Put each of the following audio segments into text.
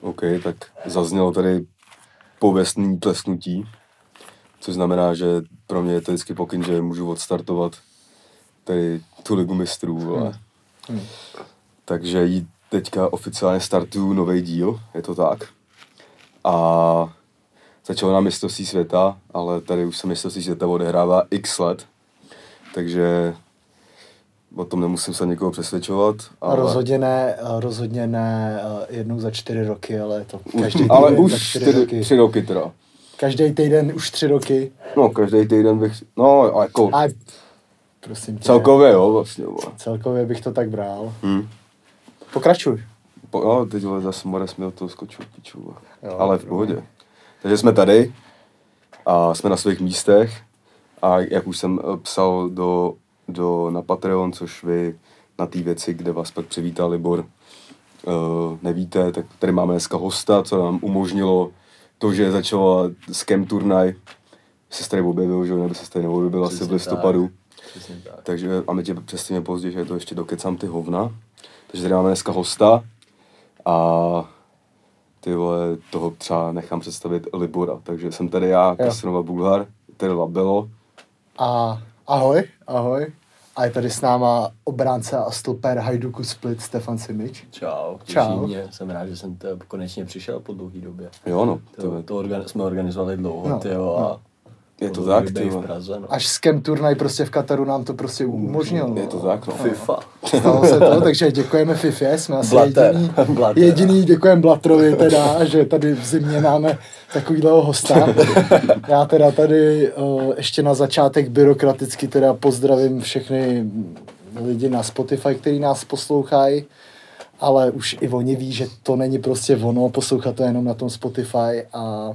OK, tak zaznělo tady pověstný plesknutí, což znamená, že pro mě je to vždycky pokyn, že můžu odstartovat tady tu ligu mistrů, vole. Hmm. Takže jí teďka oficiálně startuju nový díl, je to tak. A začalo na mistrovství světa, ale tady už se mistrovství světa odehrává x let, takže o tom nemusím se někoho přesvědčovat. Ale, rozhodně ne, rozhodně ne jednou za čtyři roky, ale to každý týden ale za už čtyři čtyři, roky. tři roky teda. Každý týden už tři roky. No, každý týden bych, no, a jako A prosím tě, celkově, jo, vlastně, vole. celkově bych to tak bral. Hm. Pokračuj. Po, no, teď vole, zase Mores mi toho skočil, piču. Jo, ale v pohodě. Takže jsme tady a jsme na svých místech a jak už jsem eh, psal do, do, na Patreon, což vy na té věci, kde vás pak přivítal Libor, uh, nevíte, tak tady máme dneska hosta, co nám umožnilo to, že začala Scam turnaj, se tady objevil, že nebo se tady neobjevil asi v listopadu. Tak. Takže a my tě přesně později, že to ještě dokecám ty hovna. Takže tady máme dneska hosta a ty vole, toho třeba nechám představit Libora. Takže jsem tady já, Kasanova Bulhar, tady Labelo. A ahoj, ahoj. A je tady s náma obránce a stoper Hajduku Split Stefan Simič. Čau, Čau. Mě. Jsem rád, že jsem to konečně přišel po dlouhé době. Jo no, To, to, to organ, jsme organizovali dlouho, No, no, tyjo, no. a Je to tak, ty v vole. Praze, no. Až turnaj prostě v Kataru nám to prostě umožnil. je to tak, no. FIFA. Stalo se to, takže děkujeme FIFA, jsme asi Blatter. jediný, Blatter. jediný děkujeme Blatrovi teda, že tady v zimě máme takovýhleho hosta. Já teda tady uh, ještě na začátek byrokraticky teda pozdravím všechny lidi na Spotify, který nás poslouchají, ale už i oni ví, že to není prostě ono, poslouchat to jenom na tom Spotify a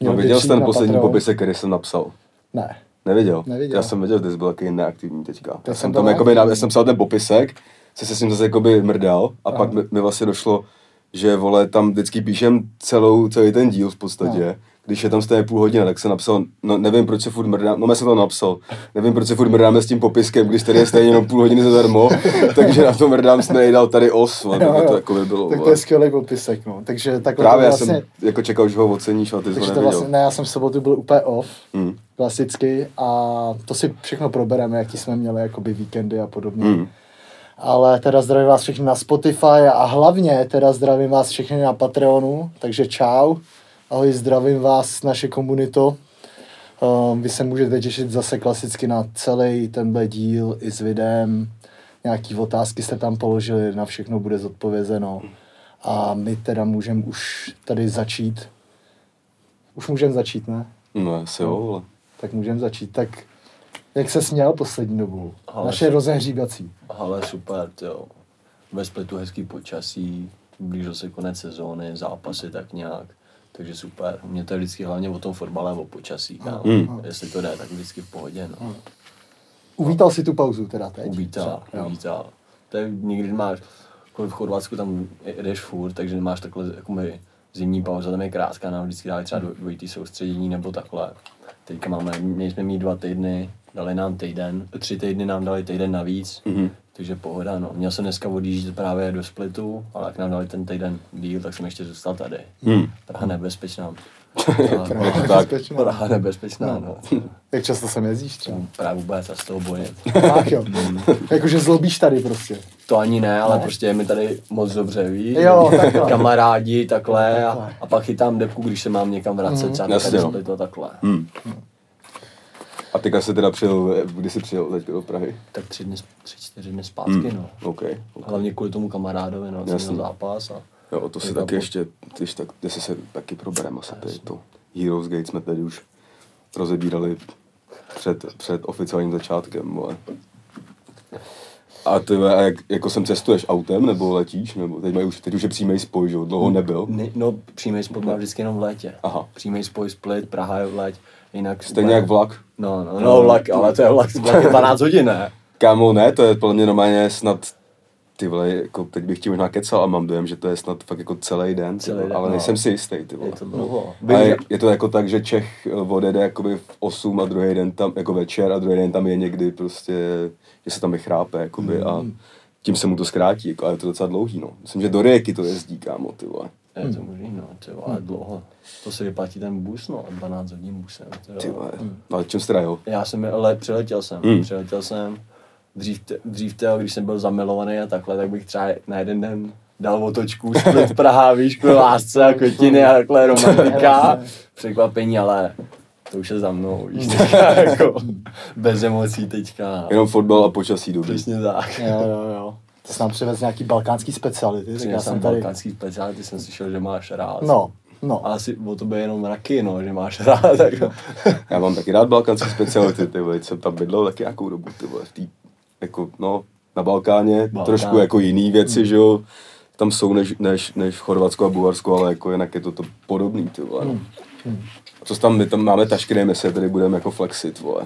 No, viděl jsi ten poslední popisek, který jsem napsal? Ne. Neviděl? Neviděl. Já jsem viděl, že jsi byl takový neaktivní teďka. Já jsem jsem tam jakoby, já jsem psal ten popisek, se se s ním zase jakoby mrdal a Aha. pak mi, mi vlastně došlo, že vole, tam vždycky píšem celou, celý ten díl v podstatě. No. Když je tam stejně půl hodiny, tak jsem napsal, no nevím, proč se furt mrdám, no já jsem to napsal, nevím, proč se furt mrdáme s tím popiskem, když tady je stejně jenom půl hodiny zadarmo, takže na to mrdám jsme nejdal tady os, Jo, tak to jo. jako by bylo. Tak to je skvělý popisek, no. Takže takhle Právě to já vlastně, jsem jako čekal, že ho oceníš, ale ty takže to neviděl. vlastně, ne, já jsem v sobotu byl úplně off, Hmm. klasicky, a to si všechno probereme, jaký jsme měli, jakoby víkendy a podobně. Hmm. Ale teda zdravím vás všechny na Spotify a hlavně teda zdravím vás všechny na Patreonu, takže čau. Ahoj, zdravím vás, naše komunito. Um, vy se můžete těšit zase klasicky na celý tenhle díl i s videem. Nějaký otázky jste tam položili, na všechno bude zodpovězeno. A my teda můžeme už tady začít. Už můžeme začít, ne? No asi jo, vole. Tak můžeme začít. Tak jak se směl poslední dobu? Ale- Naše rozehřívací. Ale super, jo. Ve splitu hezký počasí, blížil se konec sezóny, zápasy tak nějak. Takže super. Mě to je vždycky hlavně o tom fotbale, o počasí. Kámo. Mm. Jestli to jde, tak vždycky v pohodě. No. Uvítal si tu pauzu teda teď? Uvítal, Třeba, uvítal. To je nikdy máš, v Chorvatsku tam jdeš furt, takže nemáš takhle jakoby zimní pauza, tam je krátká, nám vždycky dali třeba dvoj- dvojitý soustředění nebo takhle. Teďka máme, měli jsme mít dva týdny, dali nám týden, tři týdny nám dali týden navíc, Mhm. Takže pohoda, no. Měl jsem dneska odjíždět právě do Splitu, ale jak nám dali ten týden díl, tak jsem ještě zůstal tady. Hmm. Praha nebezpečná. to tak. Bezpečná. Praha nebezpečná, no. Jak často sem jezdíš třeba? Právě vůbec, já z toho bojím. Tak jo. Jakože zlobíš tady prostě. To ani ne, ale prostě je mi tady moc dobře, víš? Jo, takhle. Kamarádi, takhle, a, Takhle. a pak chytám depku, když se mám někam vracet, třeba Jasně, tady no. to takhle. Hmm. A teďka jsi teda přijel, kdy jsi přijel teďka do Prahy? Tak tři, dny, tři, čtyři dny zpátky, Hmm. no. OK. ok. Hlavně kvůli tomu kamarádovi, no, jsem Jasně. měl zápas a Jo, to si Teďka taky po- ještě, když tak, ty se taky probereme asi tady to. Heroes Gate jsme tady už rozebírali před, před oficiálním začátkem, vole. A ty, a jak, jako sem cestuješ autem, nebo letíš, nebo teď, mají už, teď už je přímý spoj, že dlouho nebyl. Ne, no, přímý spoj má vždycky jenom v létě. Aha. Přímý spoj split, Praha je v létě, jinak... Stejně jak vlak. No, no, no, vlak, ale to je vlak, vlak je 12 hodin, ne? Kámo, ne, to je podle mě normálně snad, ty vole, jako teď bych ti možná kecal a mám dojem, že to je snad fakt jako celý den, ty Celý vole, den, ale no. nejsem si jistý, ty vole. Je to dlouho. A je, je, to jako tak, že Čech eh, odjede jakoby v 8 a druhý den tam, jako večer a druhý den tam je někdy prostě, že se tam vychrápe, jakoby a tím se mu to zkrátí, jako, ale je to docela dlouhý, no. Myslím, že do Rieky to jezdí, kámo, ty vole. Je to možný, no, ty vole, dlouho. To se vyplatí ten bus, no, 12 hodin busem. ty Ty vole. vole. No, ale čem jste jel? Já jsem, ale přiletěl jsem, Hmm. přiletěl jsem, dřív, te, dřív teo, když jsem byl zamilovaný a takhle, tak bych třeba na jeden den dal otočku, split Praha, víš, kvůli lásce a květiny a takhle romantika, překvapení, ale to už je za mnou, víš, teďka, jako bez emocí teďka. Jenom fotbal a počasí dobrý. Přesně tak. Jo, jo, jo. Ty jsi nám přivez nějaký balkánský speciality, tak já jsem tady... balkánský speciality, jsem slyšel, že máš rád. No, no. Ale asi o tobě jenom mraky, no, že máš rád, tak Já mám taky rád balkánské speciality, ty vole, jsem tam bydlel taky nějakou dobu, ty vole, v tý, jako, no, na Balkáně, Balkán. trošku jako jiný věci, že jo, tam jsou než, než, než v Chorvatsku a Bulharsku, ale jako jinak je to, to podobný, ty vole, no. A co tam, my tam máme tašky, nevím, jestli je tady budeme jako flexit, vole.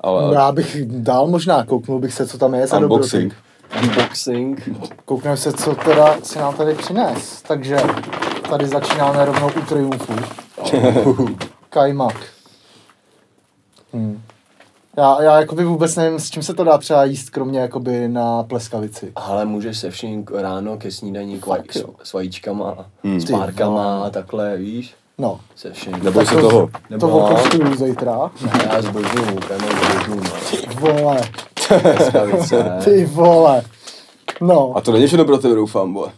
Ale, No, Já bych dál možná, kouknul bych se, co tam je za unboxing. dobroty. Unboxing. Koukneme se, co teda si nám tady přines. Takže tady začínáme rovnou u Triumfu. Kajmak. Hmm. Já, já jakoby vůbec nevím, s čím se to dá třeba jíst, kromě jakoby na pleskavici. Ale můžeš se vším ráno ke snídani k vaj, Fakt, jo. s, s vajíčkama, Hmm. s párkama a takhle, víš? No, Se vším. Neboj se to- toho. to Nebo- okoštuju zítra. Ne, já zbožňuju, kámo, zbožňuju, no. Vole, Ty vole. No. A to není všechno pro tebe, doufám, vole.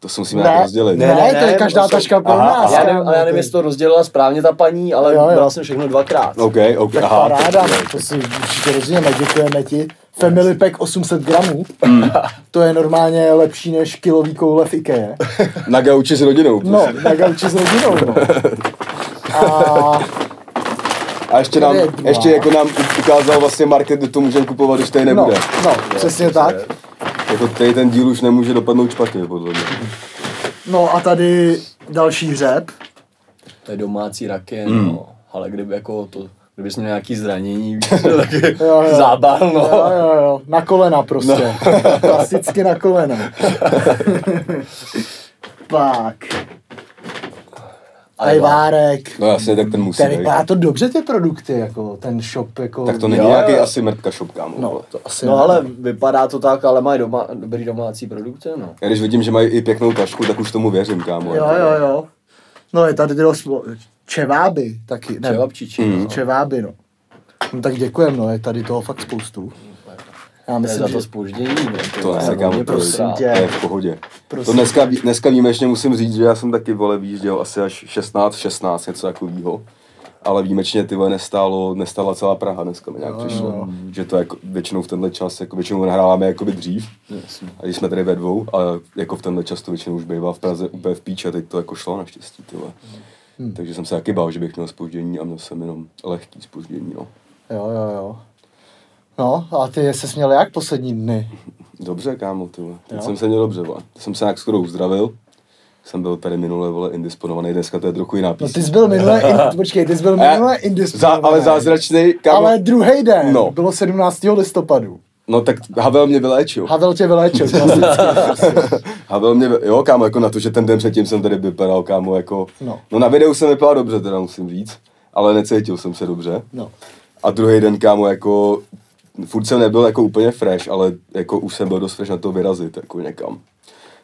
To se musíme Ne, nějak rozdělit. ne, Ne, ne, to je ne, každá to taška pro Aha, nás. Já nevím, ale já nevím, jestli to rozdělila správně ta paní, ale Jo, jo. bral jsem všechno dvakrát. OK, OK, Tak aha. paráda, no, to si určitě rozumíme, děkujeme ti. Family Pack 800 gramů, to je normálně lepší než kilový koule v Ikea. Na gauči s rodinou. No, na gauči s rodinou, no. A A ještě nám, ještě jako nám ukázal vlastně market, kde to můžeme kupovat, když tady no, nebude. no, přesně tak. Jako tady ten díl už nemůže dopadnout špatně, podle mě. No a tady další hřeb. To je domácí raky, Hmm. no. Ale kdyby jako to, kdybys měl nějaký zranění, Jo, jo. zábal, no. Jo, jo, jo, na kolena prostě. Klasicky na kolena. Pak. Ajvárek. No jasně, tak ten musí Ten vypadá to dobře ty produkty, jako ten shop, jako... Tak to není Jo, nějaký jo. asi mrtka shop, kámo. No, to asi No ne. ale vypadá to tak, ale mají doma, dobrý domácí produkce, no. Já když vidím, že mají i pěknou tašku, tak už tomu věřím, kámo. Jo, jo, jo. No je tady tyhle slo- čeváby taky. Ne, Čevapčiči, Mm. no. čeváby, no. No tak děkujem, no, je tady toho fakt spoustu. Já myslím, za že... to spoždění, no. To ne, kámo, prosrá. tě. to je v pohodě. Prosím To dneska, dneska výjimečně musím říct, že já jsem taky vole výjížděl asi až 16, 16, něco takového. Ale výjimečně ty vole nestálo, nestála celá Praha dneska mi nějak Jo, přišlo. jo. Že to jako většinou v tenhle čas, jako většinou nahráváme jakoby dřív. Jasně. A když jsme tady ve dvou, a jako v tenhle čas to většinou už bývá v Praze úplně v píči a teď to jako šlo naštěstí, ty vole. Hmm. Takže jsem se taky bál, že bych měl spoždění a měl jsem jenom lehký spoždění, no. Jo, jo, jo. No, a ty se směl jak poslední dny? Dobře, kámo, ty. Teď jsem se měl dobře, vole. Jsem se nějak skoro uzdravil. Jsem byl tady minule, vole, indisponovaný, dneska to je trochu jiná No píseň. ty jsi byl minule, in, počkej, ty jsi byl minule indisponovaný. ale zázračný, kámo. Ale druhý den, No. bylo 17. listopadu. No tak Havel mě vyléčil. Havel tě vyléčil. Havel mě, jo, kámo, jako na to, že ten den předtím jsem tady vypadal, kámo, jako... No. no na videu jsem vypadal dobře, teda musím říct. Ale necítil jsem se dobře. No. A druhý den, kámo, jako... Furt jsem nebyl jako úplně fresh, ale jako už jsem byl dost fresh na to vyrazit, jako někam.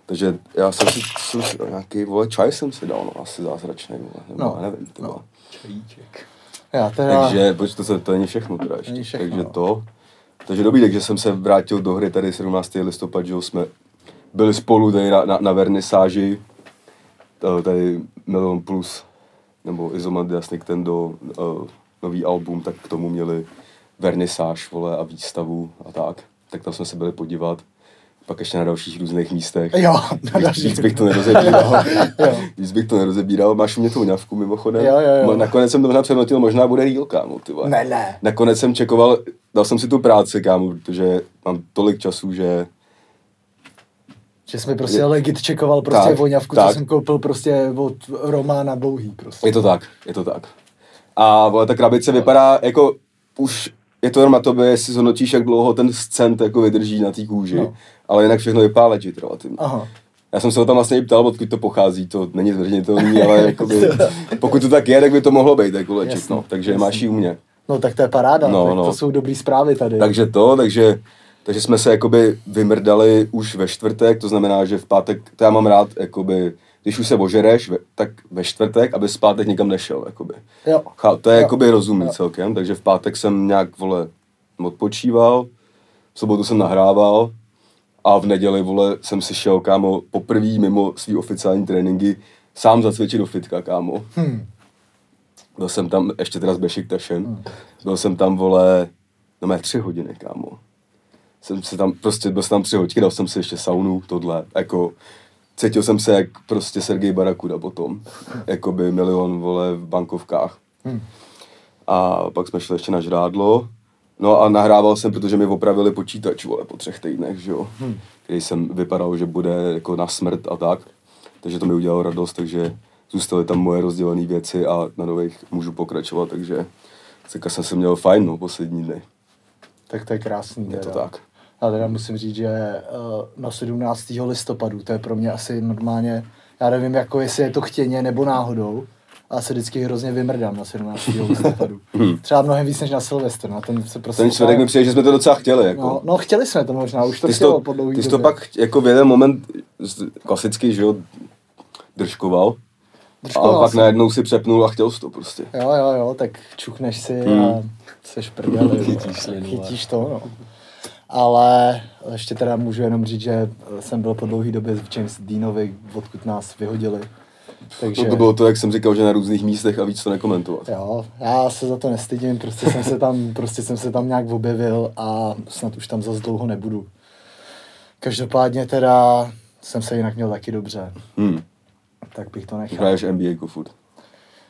Takže já jsem si, jsem si nějaký, vole, čaj jsem si dal, no, asi zázračný, vole, nebo No. já nevím, ty No. Čajíček. Já teda... Takže, počkej, to, se, to není všechno teda ještě. Není všechno, takže no. to. Takže dobrý, takže jsem se vrátil do hry tady 17. listopad, že jsme byli spolu tady na, na, na vernisáži, to- tady Milion Plus, nebo Izomandias Nintendo, uh, nový album, tak k tomu měli vernisáž, vole, a výstavu a tak. Tak tam jsme se byli podívat. Pak ještě na dalších různých místech. Jo, na Víc- dalších. Víc bych to nerozebíral. Víc bych to nerozebíral. Máš u mě tu ňavku mimochodem? Jo, jo, jo. Nakonec jsem to možná přemotil, možná bude real, kámo, ty vole. Ne, ne. Nakonec jsem čekoval, dal jsem si tu práci, kámo, protože mám tolik času, že Že jsi mi prostě legit čekoval prostě Tak, voňavku, tak. co jsem koupil prostě od Romána Dlouhý prostě. je to tak, je to tak. A vole, ta krabice vypadá jako už je to jenom na tobě, jestli zhodnotíš, jak dlouho ten scent jako vydrží na té kůži, No. ale jinak všechno vypadá legit relativně. Aha. Já jsem se ho tam vlastně i ptal, odkud to pochází, to není zveřejnitelný, ale jakoby, pokud to tak je, tak by to mohlo být jako legit, Jasně, no. Takže jasně. máš ji u mě. No tak to je paráda, No, tak no. to jsou dobrý zprávy tady. Takže to, takže Takže jsme se jakoby vymrdali už ve čtvrtek, to znamená, že v pátek, to já mám rád, jakoby, když už se ožereš, tak ve čtvrtek, aby pátek nikam nešel, jakoby. Jo. Chá- To je Jo. jakoby rozumný Jo. celkem, takže v pátek jsem nějak, vole, odpočíval, v sobotu jsem nahrával a v neděli, vole, jsem si šel, kámo, poprvé mimo svý oficiální tréninky sám zacvičit do fitka, kámo. Hm. Byl jsem tam ještě teda s Bešiktašem. Byl jsem tam, vole, no mé tři hodiny, kámo. Jsem se tam, prostě byl jsem tam tři hodiny, dal jsem si ještě saunu, tohle, jako, cítil jsem se jak prostě Sergej Barakuda potom, jako by milion, vole, v bankovkách. Hm. A pak jsme šli ještě na žrádlo, no a nahrával jsem, protože mi opravili počítač, vole, po třech týdnech, že jo. Hm. Který jsem vypadal, že bude jako na smrt a tak. Takže to mi udělalo radost, takže zůstaly tam moje rozdělené věci a na nových můžu pokračovat, takže teďka jsem se měl fajn, no, poslední dny. Tak to je krásný. Je to tak. A teda musím říct, že eh, na 17. listopadu, to je pro mě asi normálně, já nevím, jako jestli je to chtěně nebo náhodou, ale se vždycky hrozně vymrdám na 17. listopadu. Třeba mnohem víc než na Silvestr, na ten se prostě... Ten čtvrtek mi přijde, že jsme to docela chtěli, jako. No, no, chtěli jsme to možná, už to ty chtělo to, po ty jsi to pak jako v jeden moment klasicky, že jo, držkoval. Držkoval a pak jsem. najednou si přepnul a chtěl jsi to prostě. Jo, jo, jo, tak čukneš si Hmm. a seš prdeli. Chytíš Chytíš to, no. Ale ještě teda můžu jenom říct, že jsem byl po dlouhý době v James Deanovi, odkud nás vyhodili. Takže, No to bylo to, jak jsem říkal, že na různých místech a víc to nekomentovat. Jo, já se za to nestydím, prostě jsem se tam, prostě jsem se tam nějak objevil a snad už tam zas dlouho nebudu. Každopádně teda jsem se jinak měl taky dobře, Hmm. tak bych to nechal. Hraješ NBA jako furt.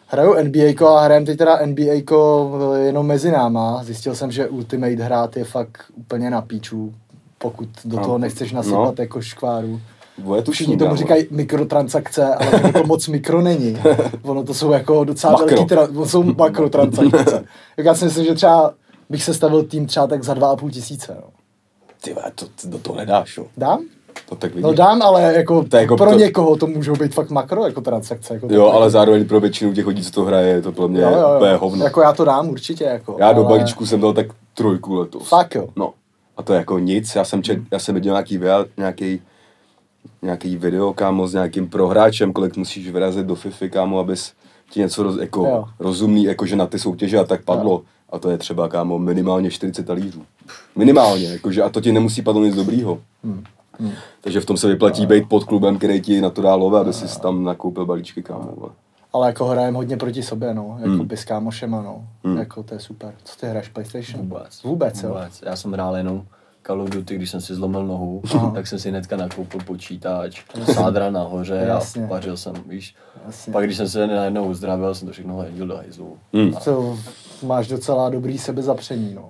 Hraju NBA a hrajem teď teda NBA jenom mezi náma. Zjistil jsem, že Ultimate hrát je fakt úplně na píču, pokud do No, toho nechceš nasypat jako škváru. Je to Všichni tomu říkají mikrotransakce, ale to moc mikro není. Ono to jsou jako docela Makro. velký, tra- to jsou makrotransakce. Jak já si myslím, že třeba bych se stavil tým třeba tak za 2,5 tisíce. No. Ty to, to do toho nedáš, jo. Dám? To tak vidíš. No dám, ale jako, To je jako pro to- někoho to můžou být fakt makro jako transakce. Jako Jo, ale zároveň pro většinu těch lidí, co to hraje, je to pro mě jo, jo, jo. úplně hovno. Jako já to dám určitě. Jako, Já do ale- balíčku jsem dal tak trojku letos. Fakt jo. No. A to je jako nic, já jsem, čet, já jsem viděl nějaký, nějaký, nějaký video, kámo, s nějakým prohráčem, kolik musíš vyrazit do FIFA, kámo, abys ti něco roz, jako Jo. rozumný, jakože na ty soutěže a tak padlo. A to je třeba, kámo, minimálně 40 talířů. Minimálně, jakože, a to ti nemusí padnout nic dobrýho. Hmm. Takže v tom se vyplatí být pod klubem, který ti na to dá love, aby si tam nakoupil balíčky, kámo. Ale jako hrajem hodně proti sobě, no. Jako Hmm. by s kámošema, no. Hmm. Jako to je super. Co ty hraješ PlayStation? Vůbec. Vůbec, jo. Vůbec. Já jsem hrál jenom Call of Duty, když jsem si zlomil nohu, Aha. tak jsem si hnedka nakoupil počítač, sádra nahoře Jasně. a pařil jsem, víš. Jasně. Pak když jsem se najednou uzdravil, jsem to všechno hodil do hajzlu. Hmm. A- To máš docela dobrý sebezapření, no.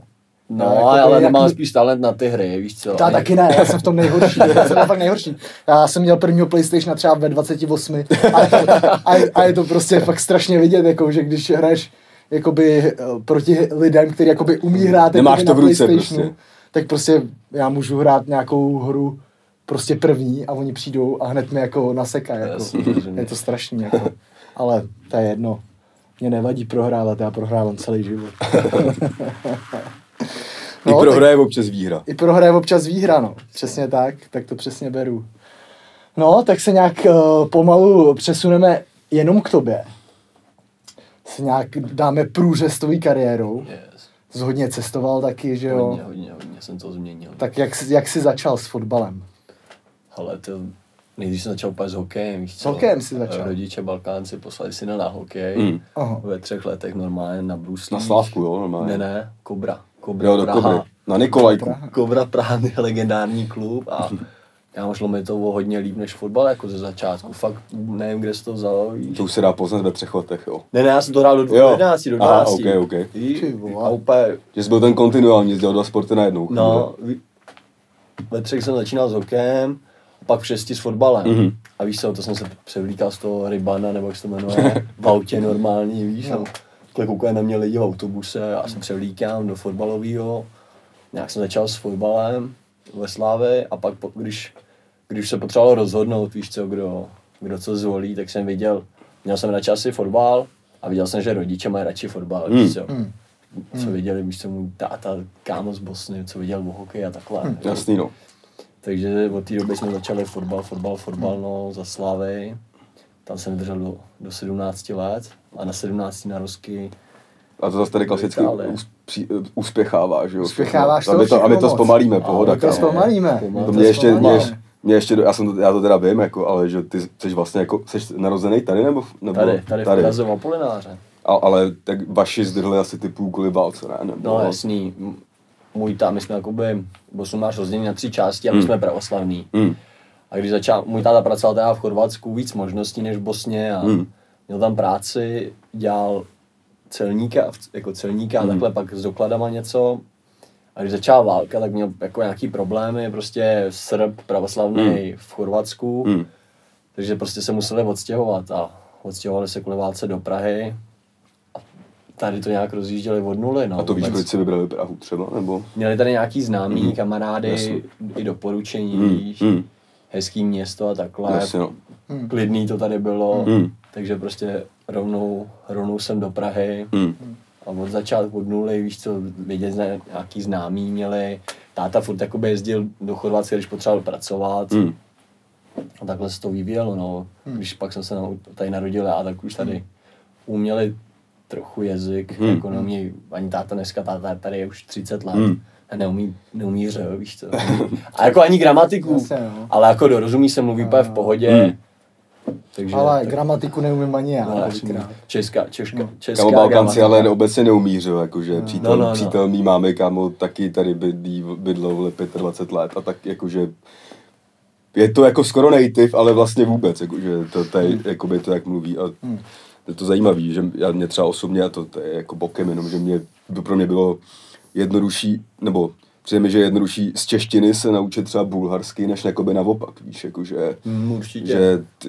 No, jako ale nemám jak- spíš talent na ty hry, víš co. Já Ani- taky ne, já jsem v tom nejhorší. Já jsem fakt nejhorší. Já jsem měl prvního PlayStationa třeba ve 28 a je to, a je, a je to prostě fakt strašně vidět, jako, že když hraješ jakoby, eh, proti lidem, kteří jakoby umí hrát Nemáš to na v ruce PlayStationu, prostě. tak prostě já můžu hrát nějakou hru prostě první a oni přijdou a hned mi jako nasekají. Jako. Je to strašný, jako. ale to je jedno. Mě nevadí prohrávat, já prohrávám celý život. I No, prohraje občas výhra. i prohraje občas výhra, no. Přesně tak, tak to přesně beru. No, tak se nějak uh, pomalu přesuneme jenom k tobě. Se nějak dáme průřez tvojí kariérou. Yes. Jsi hodně cestoval taky, že jo? Hodně, hodně, hodně jsem to změnil. Tak jak, jsi- jak jsi začal s fotbalem? Ale to, nejdřív jsem začal úplně s hokejem, víš S hokejem jsi začal? Rodiče Balkánci poslali syna na hokej. Aha. Ve třech letech normálně na bruslích. Na Slávku, jo, normálně. Ne, ne, Kobra. Kobra Jo, do Praha. Kobry. Na Nikolajku. Kobra Praha je legendární klub a já šlo mi to hodně líp než fotbal jako ze začátku. Fakt nevím, kde jsi to vzal, víš. To už se dá poznat ve třech letech, jo. Ne, ne, já jsem to hrál do Jo. 11, do Aha, 12. ok, ok. Víš? Ty vole. A úplně, Že jsi byl ten kontinuální, jsi dělal dva sporty najednou. no, ví- ve třech jsem začínal s hokejem, a pak v šesti s fotbalem. Mhm. A víš co, to jsem se převlíkal z toho rybana, nebo jak se to jmenuje, v autě normální, víš, No. no. Takhle koukají na mě lidi v autobuse, já se převlíkám do fotbalového. Nějak jsem začal s fotbalem ve Slávě a pak, po- když, když se potřebovalo rozhodnout, víš co, kdo, kdo co zvolí, tak jsem viděl, měl jsem radši asi fotbal a viděl jsem, že rodiče mají radši fotbal, Hmm. víš co. Hmm. co viděli, víš co, můj táta, kámo z Bosny, co viděl o hokej a takhle. Jasný, no. Takže od té doby jsme začali fotbal, fotbal, fotbal, no, za Slávy. Tam jsem vydržel do, do 17 let a na 17 na Rusky A to zase tady klasicky uspěchává, že jo? Uspěcháváš a my to, a my to zpomalíme, pohoda, My to kámo. zpomalíme. To To mě ještě, mě, ještě, mě ještě, já, jsem to, já to teda vím, jako, ale že ty jsi vlastně jako, jsi narozený tady nebo? nebo tady, tady, tady. v Apolináře. A, ale tak vaši zdrhli asi ty půl kvůli válce, ne? Nebo, No jasný, můj táta, my jsme jakoby, Bosnu máš rozdělený na tři části a my Hmm. jsme pravoslavní. Hmm. A když začal, můj táta pracoval teda v Chorvatsku víc možností než v Bosně a Hmm. Měl tam práci, dělal celníka, jako celníka Hmm. a takhle pak s dokladama něco. A když začala válka, tak měl jako nějaký problémy, prostě Srb pravoslavný v Chorvatsku, Hmm. takže prostě se museli odstěhovat a odstěhovali se kvůli válce do Prahy. A tady to nějak rozjížděli od nuly, no. A to víš, vůbec. proč si vybrali Prahu třeba, nebo? Měli tady nějaký známý, Mhm. kamarády, Jasně. i doporučení, Hmm. víš, Hmm. hezký město a takhle. Jasně, no. Klidný to tady bylo, Hmm. Takže prostě rovnou, rovnou jsem do Prahy Hmm. a od začátku od nuly, víš co, vědět, nějaký známý měli. Táta furt jakoby jezdil do Chorvatska, když potřeboval pracovat Hmm. a takhle se to vyvíjelo, no. Když pak jsem se tady narodil já, tak už tady uměli trochu jazyk, Hmm. jako neumí, ani táta dneska, táta tady je už 30 let Hmm. a neumí, neumí řev, víš co. A jako ani gramatiku, Jasně, no. ale jako dorozumí se, mluví úplně v pohodě. Hmm. Takže, Ale tak- gramatiku neumím ani já. no, česká, česká, No. česká Kámo Balkánci gramatika. ale obecně neumí, že jakože přítel, No, no, no. přítel mý máme, kámo, taky tady bydlí, bydlel vole 25 let a tak jakože je to jako skoro native, ale vlastně vůbec, jakože to, to je, jakoby to, jak mluví a je to zajímavý, že já mě třeba osobně, a to, to je jako bokem, jenom, že mě, to pro mě bylo jednodušší, nebo přijde mi, že je jednodušší z češtiny se naučit třeba bulharsky, než jakoby naopak, víš, jakože, Mm, určitě. že t,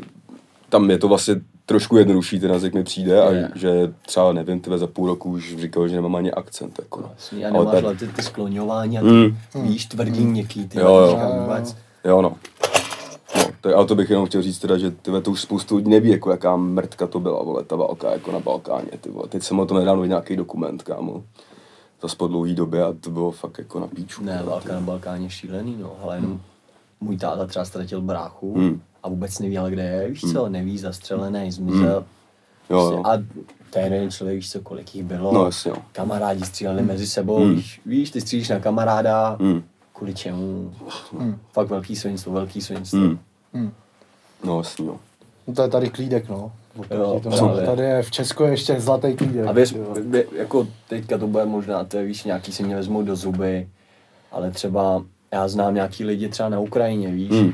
tam je to vlastně trošku jednodušší ten jazyk mi přijde a Je. že třeba nevím, ty za půl roku už říkal, že nemám ani akcent, jako no. Jasný, a Ale nemáš ale ty, ty skloňování a ty, Mm. víš, tvrdý, měkký, ty Jo, jo. vůbec. Jo, no. No, to, ale to bych jenom chtěl říct teda, že tyhle, to už spoustu lidí neví, jako jaká mrtka to byla, vole, ta válka jako na Balkáně, ty vole. Teď jsem o tom nedávno viděl nějaký dokument, kámo. Zas po dlouhý době a to bylo fakt jako na píču. Ne, válka na Balkáně šílený, no, ale jenom můj táta třeba ztratil bráchu Hmm. a vůbec neví, ale kde je, víš co, neví, zastřelený, zmizel. Jo, Prostě- jo. A to je jeden člověk, víš co, kolik jich bylo. No, jasně, jo. Kamarádi stříleli mezi sebou, Hmm. víš, víš, ty střílíš na kamaráda, Hmm. kvůli čemu. Fakt velký svinstvo, velký svinstvo. Hmm. Hmm. No, jasně, jo. No to je tady klídek, no. Jo, právě. tady je v Česku je ještě zlatý klídek. A věř, jako teďka to bude možná, to je, víš, nějaký si mě vezmou do zuby, ale třeba já znám nějaký lidi třeba na Ukrajině, víš, Hmm.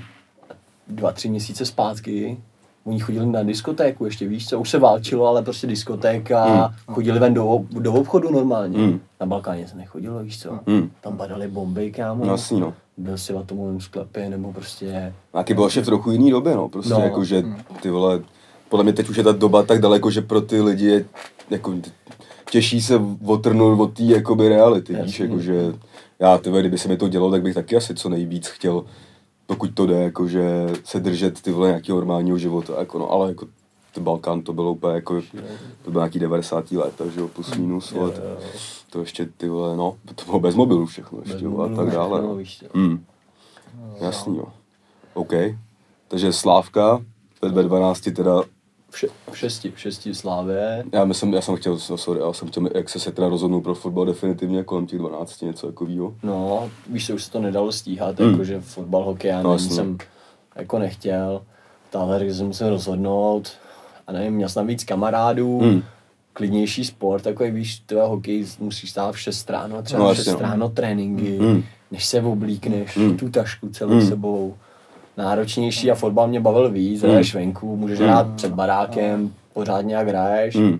dva, tři měsíce zpátky, oni chodili na diskotéku ještě, víš co, už se válčilo, ale prostě diskotéka, chodili ven do, do obchodu normálně. Hmm. Na Balkáně se nechodilo, víš co, Hmm. tam padaly bomby, kámo. No, jasný, no. Byl si v atomovém sklepě, nebo prostě... Taky bylo ještě v trochu jiný době, no, prostě No. no. jako, že ty vole, podle mě teď už je ta doba tak daleko, že pro ty lidi je, jako, těžší se otrnout od té, jakoby, reality, víš, Jasně. jako, že já, vole, kdyby se mi to dělo, tak bych taky asi co nejvíc chtěl, pokud to jde, jako, že se držet ty vole nějakého normálního života, jako, no, ale jako, ten Balkán to bylo úplně jako, to bylo nějaký 90. let, takže jo, plus minus Jo, let. jo, jo. To ještě ty vole, no, to bylo bez mobilu všechno ještě, jo, a tak dále. no. víš co. Mm. Jasný, jo. OK. Takže Slávka, ve 12 teda, V, še, v šesti, v šesti slávě. já myslím, já jsem chtěl, sorry, já jsem chtěl, jak se se teda rozhodnul pro fotbal definitivně kolem těch 12, něco takového. No, víš, že už se to nedalo stíhat, Hmm. jakože fotbal, hokej, já No, jasně. jsem jako nechtěl. Táhle jsem musel rozhodnout a nevím, měl jsem tam víc kamarádů, Hmm. klidnější sport, takový víš, tvoje hokej musíš stát v 6 ráno, třeba No, v jasně, 6 no. ráno tréninky, Hmm. než se oblíkneš, Hmm. tu tašku celou Hmm. sebou. Náročnější a fotbal mě bavil víc, hraješ venku, můžeš hrát před barákem, pořád nějak hraješ. Mm.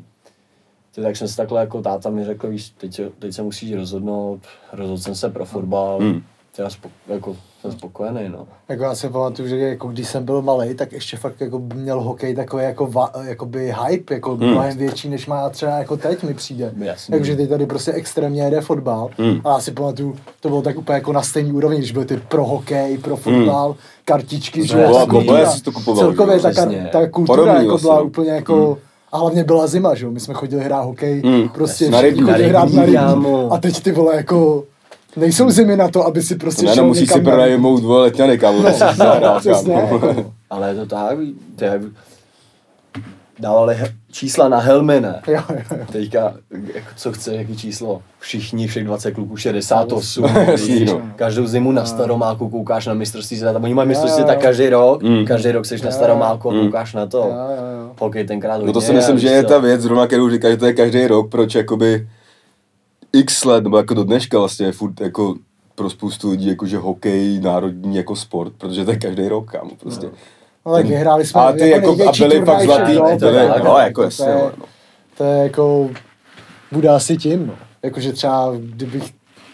To tak jsem si takhle jako táta mi řekl, víš, teď se, teď se musíš rozhodnout, rozhodl jsem se pro fotbal, Hmm. Já spo, jako, jsem spokojený, no. Jako já si pamatuju, že jako když jsem byl malý, tak ještě fakt jako měl hokej takový jako va, jakoby hype, jako Hmm. mnohem větší, než má třeba jako teď mi přijde. Jasný. Takže teď tady prostě extrémně jede fotbal. Hmm. A já si pamatuju, to bylo tak úplně jako na stejný úrovni, když byly ty pro hokej, pro fotbal, kartičky, že No, jo, a jako to kupoval, Celkově že ta, přesně. ta kultura Podobný jako vlastně, byla no. úplně jako A hlavně byla zima, že jo, my jsme chodili hrát hokej, Mm, prostě na rybník, chodili na hrát na rybník, kámo. A teď ty vole jako, nejsou zimy na to, aby si prostě Ne, šel no, musíš si pronajmout dvě letňany, kámo, no, No, přesně. Ale je to tak, to je, dávali he- čísla na helmy, ne? Jo, jo, jo. Teďka, jako, co chce, jaký číslo? Všichni, všech 20 kluků, 68. Jasný, no. Každou zimu na staromáku koukáš na mistrovství světa. Oni mají mistrovství světa každý rok, Mm. každý rok seš na staromáku a Mm. koukáš na to. Jo, jo, jo. Hokej tenkrát No to si myslím, že je ta věc, zrovna kterou říká, že to je každý rok, proč jakoby x let, nebo jako do dneška vlastně je furt jako pro spoustu lidí jakože hokej národní jako sport, protože to je každý rok, kámo, prostě. No tak vyhráli jsme A ty jako, a největší byli fakt zlatý, dob, to byli, tak, no no. jako jasně, to, je, no. to je jako, bude asi tím, no. Jakože třeba, kdybych,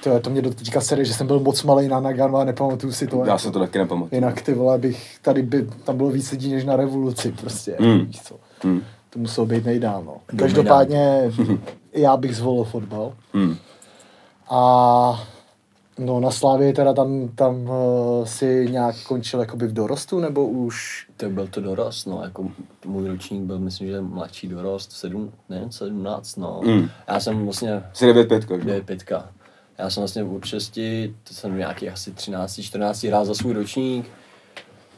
to, to mě do teďka sere, že jsem byl moc malý na Nagano a nepamatuju si to. Já jako. se to taky nepamatuju. Jinak ty vole, bych tady by, tam bylo víc lidí než na revoluci prostě, Mm. víš co. Hmm. To muselo být nejdál, no. Každopádně já bych zvolil fotbal. Hmm. A no na Slávě teda tam, tam uh, si nějak končil jakoby v dorostu, nebo už To byl to dorost, no, jako můj ročník byl, myslím, že mladší dorost, sedm, ne, 17, no. Mm. Já jsem vlastně, Jsi 9 5 že? je pětka. Já jsem vlastně od 6, to jsem nějaký asi 13, 14 hrál za svůj ročník,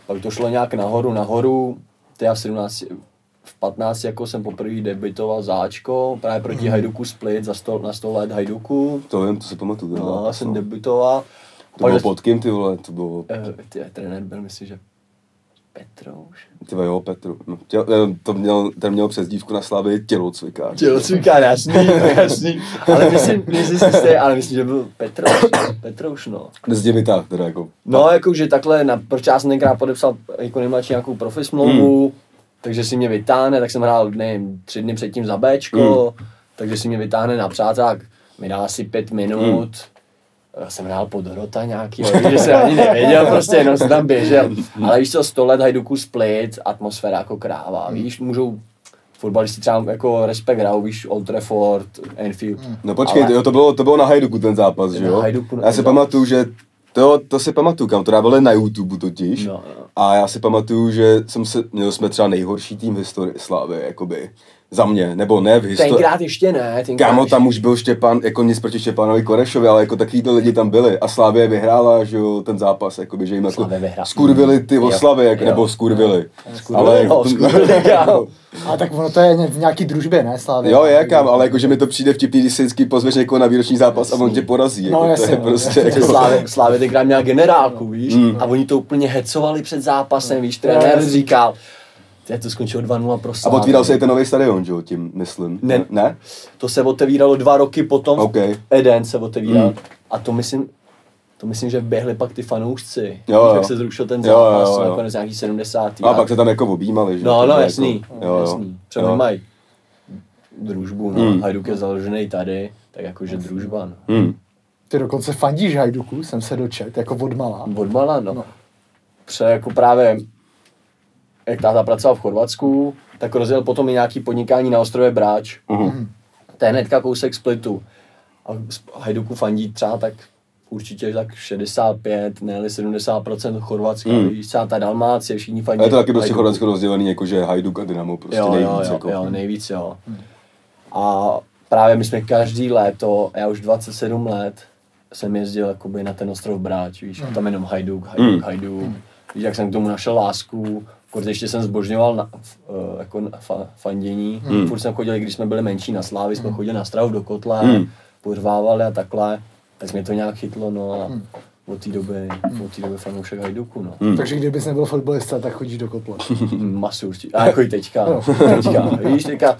pak to šlo nějak nahoru, nahoru, to já v 17, v 15 jako jsem poprvé debitoval záčko, právě proti Mhm. Hajduku Split za 100, na 100 let Hajduku. To vím, to si pamatuju. No, zápas, jsem no. debitoval. To bylo pod kým, ty vole, to bylo, Eh, ty, trenér byl, myslím, že Petrouš. ty jo, Petru. No, těl, eh, to měl, ten měl přezdívku na Slávě tělocvikář. Tělocvikár, jasný, jasný. Ale myslím, myslím, si jste, ale myslím, že byl Petrouš, Petrouš, no. Dnes tě vytáh, teda jako. No, jakože takhle, na, proč já jsem tenkrát podepsal jako nejmladší nějakou profi smlouvu, Hmm. Takže si mě vytáhne, tak jsem hrál, nevím, tři dny předtím za Bčko, Hmm. takže si mě vytáhne na přáták, mi dá asi pět minut, já jsem hrál pod hrota nějaký, že jsem ani nevěděl, prostě jenom jsem tam běžel. Ale víš co, 100 let Hajduku Split, atmosféra jako kráva, víš, můžou fotbalisti třeba jako respekt hrajou, víš, Old Trafford, Anfield. No počkej, Ale- jo, to bylo, to bylo na Hajduku ten zápas, že Na jo? Hajduku, já si pamatuju, že to, to si pamatuju, kam to dávali na YouTube totiž. No, no. A já si pamatuju, že jsem se, měli jsme třeba nejhorší tým v historii Slávy, jakoby. Za mě, nebo ne v historii. Tenkrát ještě ne, tenkrát Kámo, tam už byl Štěpán, jako nic proti Štěpánovi Korešovi, ale jako takovýhle lidi tam byli. A Slávě vyhrála, že jo, ten zápas, jakoby, že jim jako skurvili ty Jo, oslavy, jak, jo. nebo skurvili. Skurvili, Ale no, skurvili, kámo. A tak ono to je v nějaký družbě, ne, Slávě? Jo, je, kam, ale jakože mi to přijde vtipný, když si vždycky pozveš někoho na výroční zápas a on tě porazí. Jako, No, to jasně, je no, prostě. Před jako, Slávě, Slávě tenkrát měla generálku, víš? Mm. A oni to úplně hecovali před zápasem, víš? Jo, Trenér říkal, to, to skončilo 2-0 pro A Slávy. otvíral se i ten nový stadion, že jo, tím myslím. Ne. ne? To se otevíralo dva roky potom, OK. Eden se otevíral. Mm. A to myslím, to myslím, že běhli pak ty fanoušci. Jo, jo. jak se zrušil ten zápas, jo, jo. nakonec nějaký 70. A pak se tam jako objímali, že No, no, jasný, Jako, jo, jo. jasný. Třeba mají družbu, no. Mm. Hajduk je založený tady, tak jakože družba, no. Hmm. Ty dokonce fandíš Hajduku, jsem se dočet, jako od malá. Odmala, no. No. Pře jako právě, jak táta pracoval v Chorvatsku, tak rozjel potom i nějaký podnikání na ostrově Bráč. Mhm. To je hnedka kousek splitu. A Hajduku fandí třeba tak určitě tak 65, ne 70% Chorvatska, Mm. víš, třeba ta Dalmácie, všichni fandí. A je to taky prostě. Chorvatsko rozdělený, jakože Hajduk a Dynamo, prostě jo, nejvíc. jo, jo, jako. jo, nejvíc, jo. A právě my jsme každý léto, já už 27 let, jsem jezdil jakoby na ten ostrov Bráč, víš, a tam jenom Hajduk, Hajduk, Mm. Hajduk. Víš, jak jsem k tomu našel lásku, Kort ještě jsem zbožňoval na, f- eh, jako na fa, fandění. Mm. Furt jsme chodili, když jsme byli menší na Slávy, jsme chodili na stravu do kotle, Mm. porvávali a takhle. Tak mě to nějak chytlo, no a od té doby, od té doby fanoušek Hajduku, no. Hmm. Takže kdybys nebyl fotbalista, tak chodíš do kotle. Masu určitě. A jako i teďka. Jo. teďka. Víš, teďka,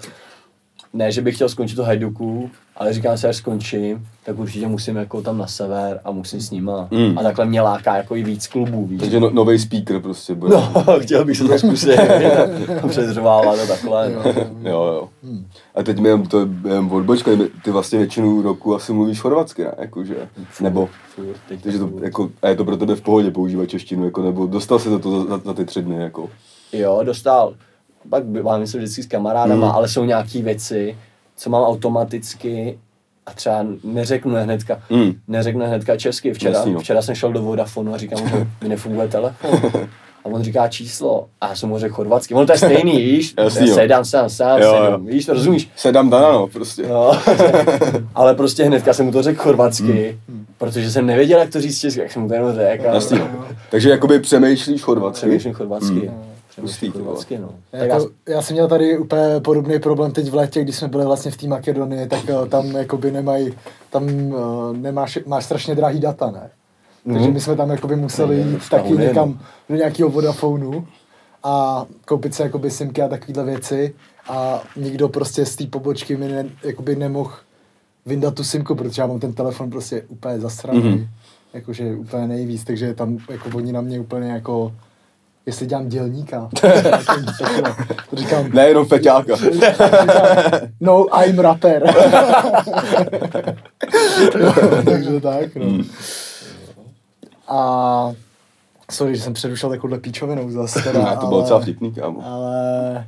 ne, že bych chtěl skončit to Hajduku, ale říkám si, až skončím, tak určitě musím jako tam na sever a musím s nima. Mm. A takhle mě láká jako i víc klubů, víš. Takže no, nový speaker prostě bude. No, chtěl bych se to zkusit. Předřovávat a takhle. No. Jo, jo. A teď mi jen to je jen odbočka, ty vlastně většinu roku asi mluvíš chorvatsky, ne? Jakože, nebo, Furt, takže to, jako, a je to pro tebe v pohodě používat češtinu, jako, nebo dostal se do toho za, za, za ty tři dny, jako. Jo, dostal. Pak mám se vždycky s kamarádama, Mm. ale jsou nějaké věci, co mám automaticky a třeba neřeknu hnedka, Mm. neřeknu hnedka česky. Včera, Jasný, no. včera jsem šel do Vodafonu a říkám, že mi nefunguje telefon. A on říká číslo a já jsem mu řekl chorvatsky. On to je stejný, víš? Jasný, jo. sedám, sedám, sedám, Jo, jo. sedám, víš, to rozumíš? Sedám Danano prostě. No, ale prostě hnedka jsem mu to řekl chorvatsky, protože jsem nevěděl, jak to říct česky, jak jsem mu to jenom řekl. a-. Takže jakoby přemýšlíš chorvatsky. Přemýšlím chorvatsky. Hustý, chorvatsky, no. Jako, já jsem měl tady úplně podobný problém teď v létě, když jsme byli vlastně v té Makedonii, tak eh, tam jakoby nemají, tam uh, nemáš, máš strašně drahý data, ne? Takže Mhm. my jsme tam jakoby museli jít taky unie, někam do nějakého Vodafonu a koupit si jakoby simky a takovéhle věci a nikdo prostě z té pobočky mi ne, jakoby nemohl vyndat tu simku, protože já mám ten telefon prostě úplně zasraný, Mhm. mm-hmm. jakože úplně nejvíc, takže tam jako oni na mě úplně jako jestli dělám dělníka. takhle. to říkám, Nejenom feťáka. no, I'm rapper. Takže tak, no. Hmm. A sorry, že jsem přerušil takovouhle píčovinou zase teda, Ne, to bylo docela vtipný, kámo. Ale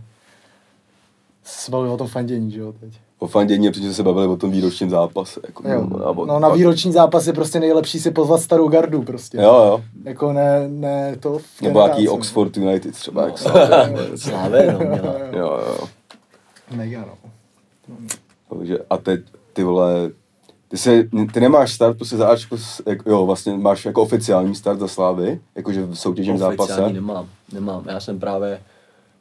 se bavili o tom fandění, že jo, teď. O fandění, protože se bavili o tom výročním zápase. Jako, Jo. a No na výroční zápas je prostě nejlepší si pozvat starou gardu prostě. Jo, jo. Jako ne, ne to v Nebo jaký. Oxford United třeba, jak se Slávě, no, měla. Jo, jo. Mega, no. Takže a teď, ty vole, ty, se, ty nemáš start prostě za Ačko, jo, vlastně máš jako oficiální start za Slávy, jakože v soutěžním zápase. Oficiální nemám, nemám. Já jsem právě,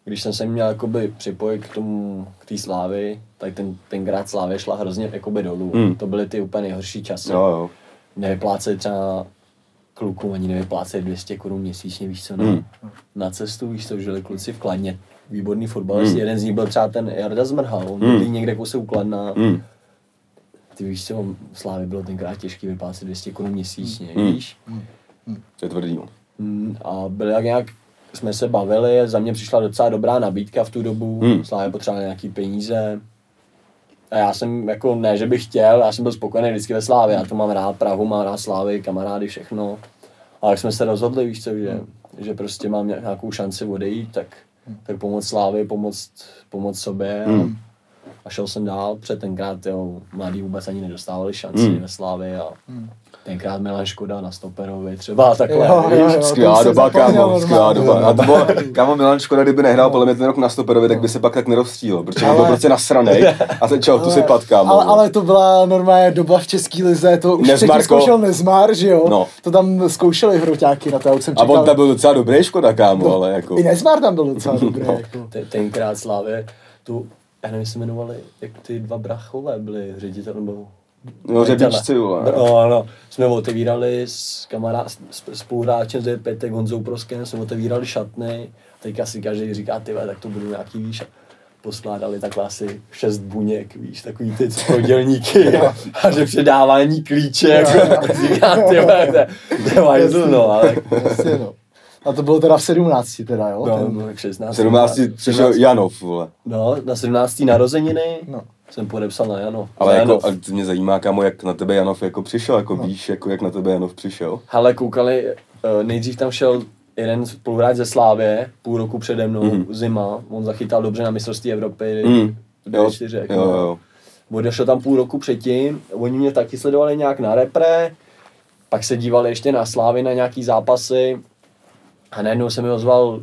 když jsem se měl jakoby připojit k tomu, k té slávy, tak ten, tenkrát slávě šla hrozně jakoby dolů. Hmm. To byly ty úplně nejhorší časy. Jo, jo. Nevypláceli třeba klukům ani nevypláceli 200 korun měsíčně, víš co, na, Hmm. na cestu, víš co, žili kluci v Kladně. Výborný fotbalist, Hmm. jeden z nich byl třeba ten Jarda Zmrhal, on Hmm. někde kousek u Kladna. Mm. Ty víš co, v Slávě bylo tenkrát těžký vyplácet 200 korun měsíčně, Hmm. víš? To je tvrdý, no. Mm, a byli jak nějak, jsme se bavili, za mě přišla docela dobrá nabídka v tu dobu, Hmm. hmm. Slávě potřebovala nějaký peníze. A já jsem jako, ne, že bych chtěl, já jsem byl spokojený vždycky ve Slávě, já to mám rád, Prahu mám rád Slávy, kamarády, všechno. Ale jak jsme se rozhodli, víš co, že, že prostě mám nějak- nějakou šanci odejít, tak, tak pomoct Slávy, pomoct, pomoct sobě. Hmm. a šel jsem dál, před tenkrát, jo, mladí vůbec ani nedostávali šanci Hmm. ve Slávě a tenkrát Milan Škoda na Stoperovi třeba takhle, Jo, jo, jo. Skvělá doba, kámo, skvělá doba. A to bylo, kámo Milan Škoda, kdyby nehrál podle mě ten rok na stoperovi, tak by se pak tak nerozstřílel, protože on byl Ale- prostě nasranej a začal tu si pat, kámo. ale, ale to byla normálně doba v české lize, to už Nezmarko. předtím zkoušel Nezmar, že jo? No. To tam zkoušeli hroťáky na to, já už jsem A čekal. on tam byl docela dobrý Škoda, kámo, ale jako... I Nezmar tam byl docela dobrý, No. jako. Te- tenkrát Slávě, tu, já nevím, jak se jmenovali, jak ty dva brachové byli ředitel, nebo... No, řebičci, vole. No, no, jsme otevírali s kamarád, s, s spoluhráčem z Petek Honzou Proskem, jsme otevírali šatny, teďka si každý říká, ty tak to budou nějaký, víš, a poskládali takhle asi šest buněk, víš, takový ty prodělníky a že předávání klíče, jako, říká, ty vole, to, to je hajzl, no, ale Jasně, no. A to bylo teda v 17 teda, jo? no, Ten- no, tak 16. 17. přišel Janov, vole. No, na 17. narozeniny No. jsem podepsal na Jano. Ale na jako, Janov. a to mě zajímá, kámo, jak na tebe Janov jako přišel, jako víš, jako jak na tebe Janov přišel. Hele, koukali, eh, nejdřív tam šel jeden spoluhráč ze Slávě, půl roku přede mnou, Mhm. zima, on zachytal dobře na mistrovství Evropy, Mm. v Jo, čtyři, jo, jo. Odešel tam půl roku předtím, oni mě taky sledovali nějak na repre, pak se dívali ještě na Slávy na nějaký zápasy a najednou se mi ozval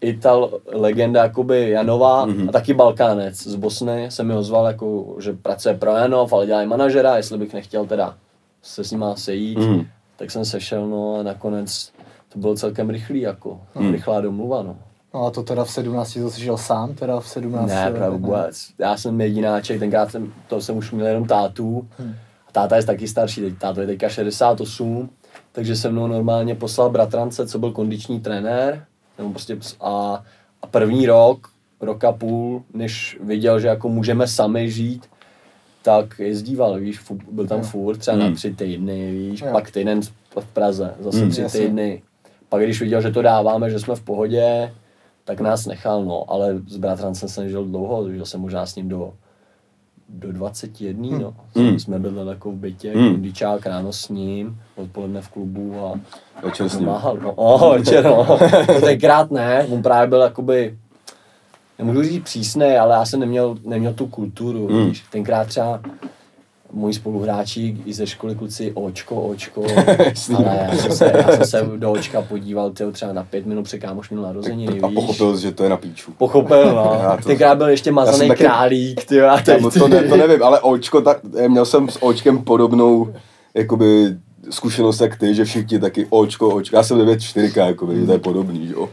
Ital, legenda jakoby Janova Mhm. a taky Balkánec z Bosny se mi ozval, jako, že pracuje pro Janov, ale dělá i manažera, jestli bych nechtěl teda se s nima sejít, Mhm. tak jsem sešel, no a nakonec to bylo celkem rychlý, jako, Mhm. rychlá domluva, no. No a to teda v 17 to jsi žil sám, teda v 17 Ne, právě vůbec. Já jsem jedináček, tenkrát jsem, to jsem už měl jenom tátu. A táta je taky starší, teď táto je teďka 68, takže se mnou normálně poslal bratrance, co byl kondiční trenér. Nebo prostě a, a první rok, rok a půl, než viděl, že jako můžeme sami žít, tak jezdíval, víš, fu, byl tam furt, třeba Hmm. na tři týdny, víš, Jo. pak týden v Praze, zase Hmm. tři Jasně. týdny. Pak když viděl, že to dáváme, že jsme v pohodě, tak nás nechal, no, ale s bratrancem jsem žil dlouho, žil jsem možná s ním do, do 21, no. Hmm. Jsme byli jako v bytě, Hmm. kondičák ráno s ním, odpoledne v klubu a Večer s ním. pomáhal, no, oh, večer, no. Tenkrát ne, on právě byl jakoby, nemůžu říct přísný, ale já jsem neměl, neměl tu kulturu, Hmm. víš. Tenkrát třeba moji spoluhráči i ze školy kluci očko, očko, ale já jsem, se, já jsem se do očka podíval tyjo, třeba na pět minut před kámoš měl narozeniny, A víš. pochopil, že to je na píču. Pochopil, no. To- Tenkrát byl ještě mazaný taky- králík, ty a teď Kámo, to, ne, to nevím, ale očko, tak, měl jsem s očkem podobnou, jakoby, zkušenost jak ty, že všichni taky očko, očko, já jsem 9-4, jakoby, že to je podobný, jo.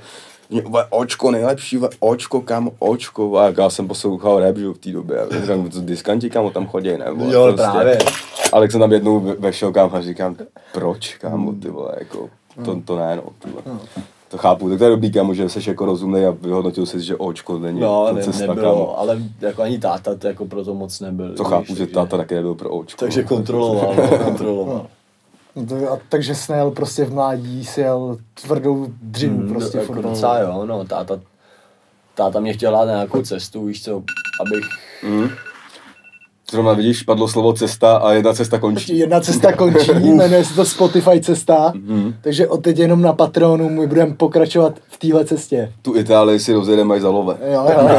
Mě, "Vole, Očko nejlepší, vole, očko, kámo, očko, a já jsem poslouchal rap, že v té době, a říkám, to diskanti, kámo, tam chodí, ne, vole, Jo, právě. Ale jak jsem tam jednou ve- vešel, kámo, a říkám, proč, kámo, ty vole, jako, to, to ne, no, ty vole. To chápu, tak to je dobrý, kámo, že jsi jako rozumnej a vyhodnotil jsi, že očko není No, to ne, cesta, nebylo, kámo. ale jako ani táta to jako proto moc nebyl. To víš, chápu, že táta taky nebyl pro očko. Takže kontroloval, no, kontroloval. No to, a, takže jsi nejel prostě v mládí, si jel tvrdou dřinu Hmm, prostě jako fotbalovou. docela jo, no, táta, táta mě chtěl dát na nějakou cestu, víš co, abych, Mm. Zrovna vidíš, padlo slovo cesta a jedna cesta končí. Jedna cesta končí, jmenuje se to Spotify cesta, Mhm. takže od teď jenom na Patreonu my budeme pokračovat v téhle cestě. Tu Itálii si rozjedeme až za love. Jo, jo,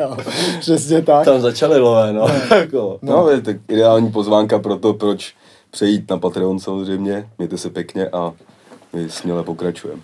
jo, přesně tak. tam začali lové, no, jako. No, je tak ideální pozvánka pro to, proč přejít na Patreon samozřejmě. Mějte se pěkně a my směle pokračujeme.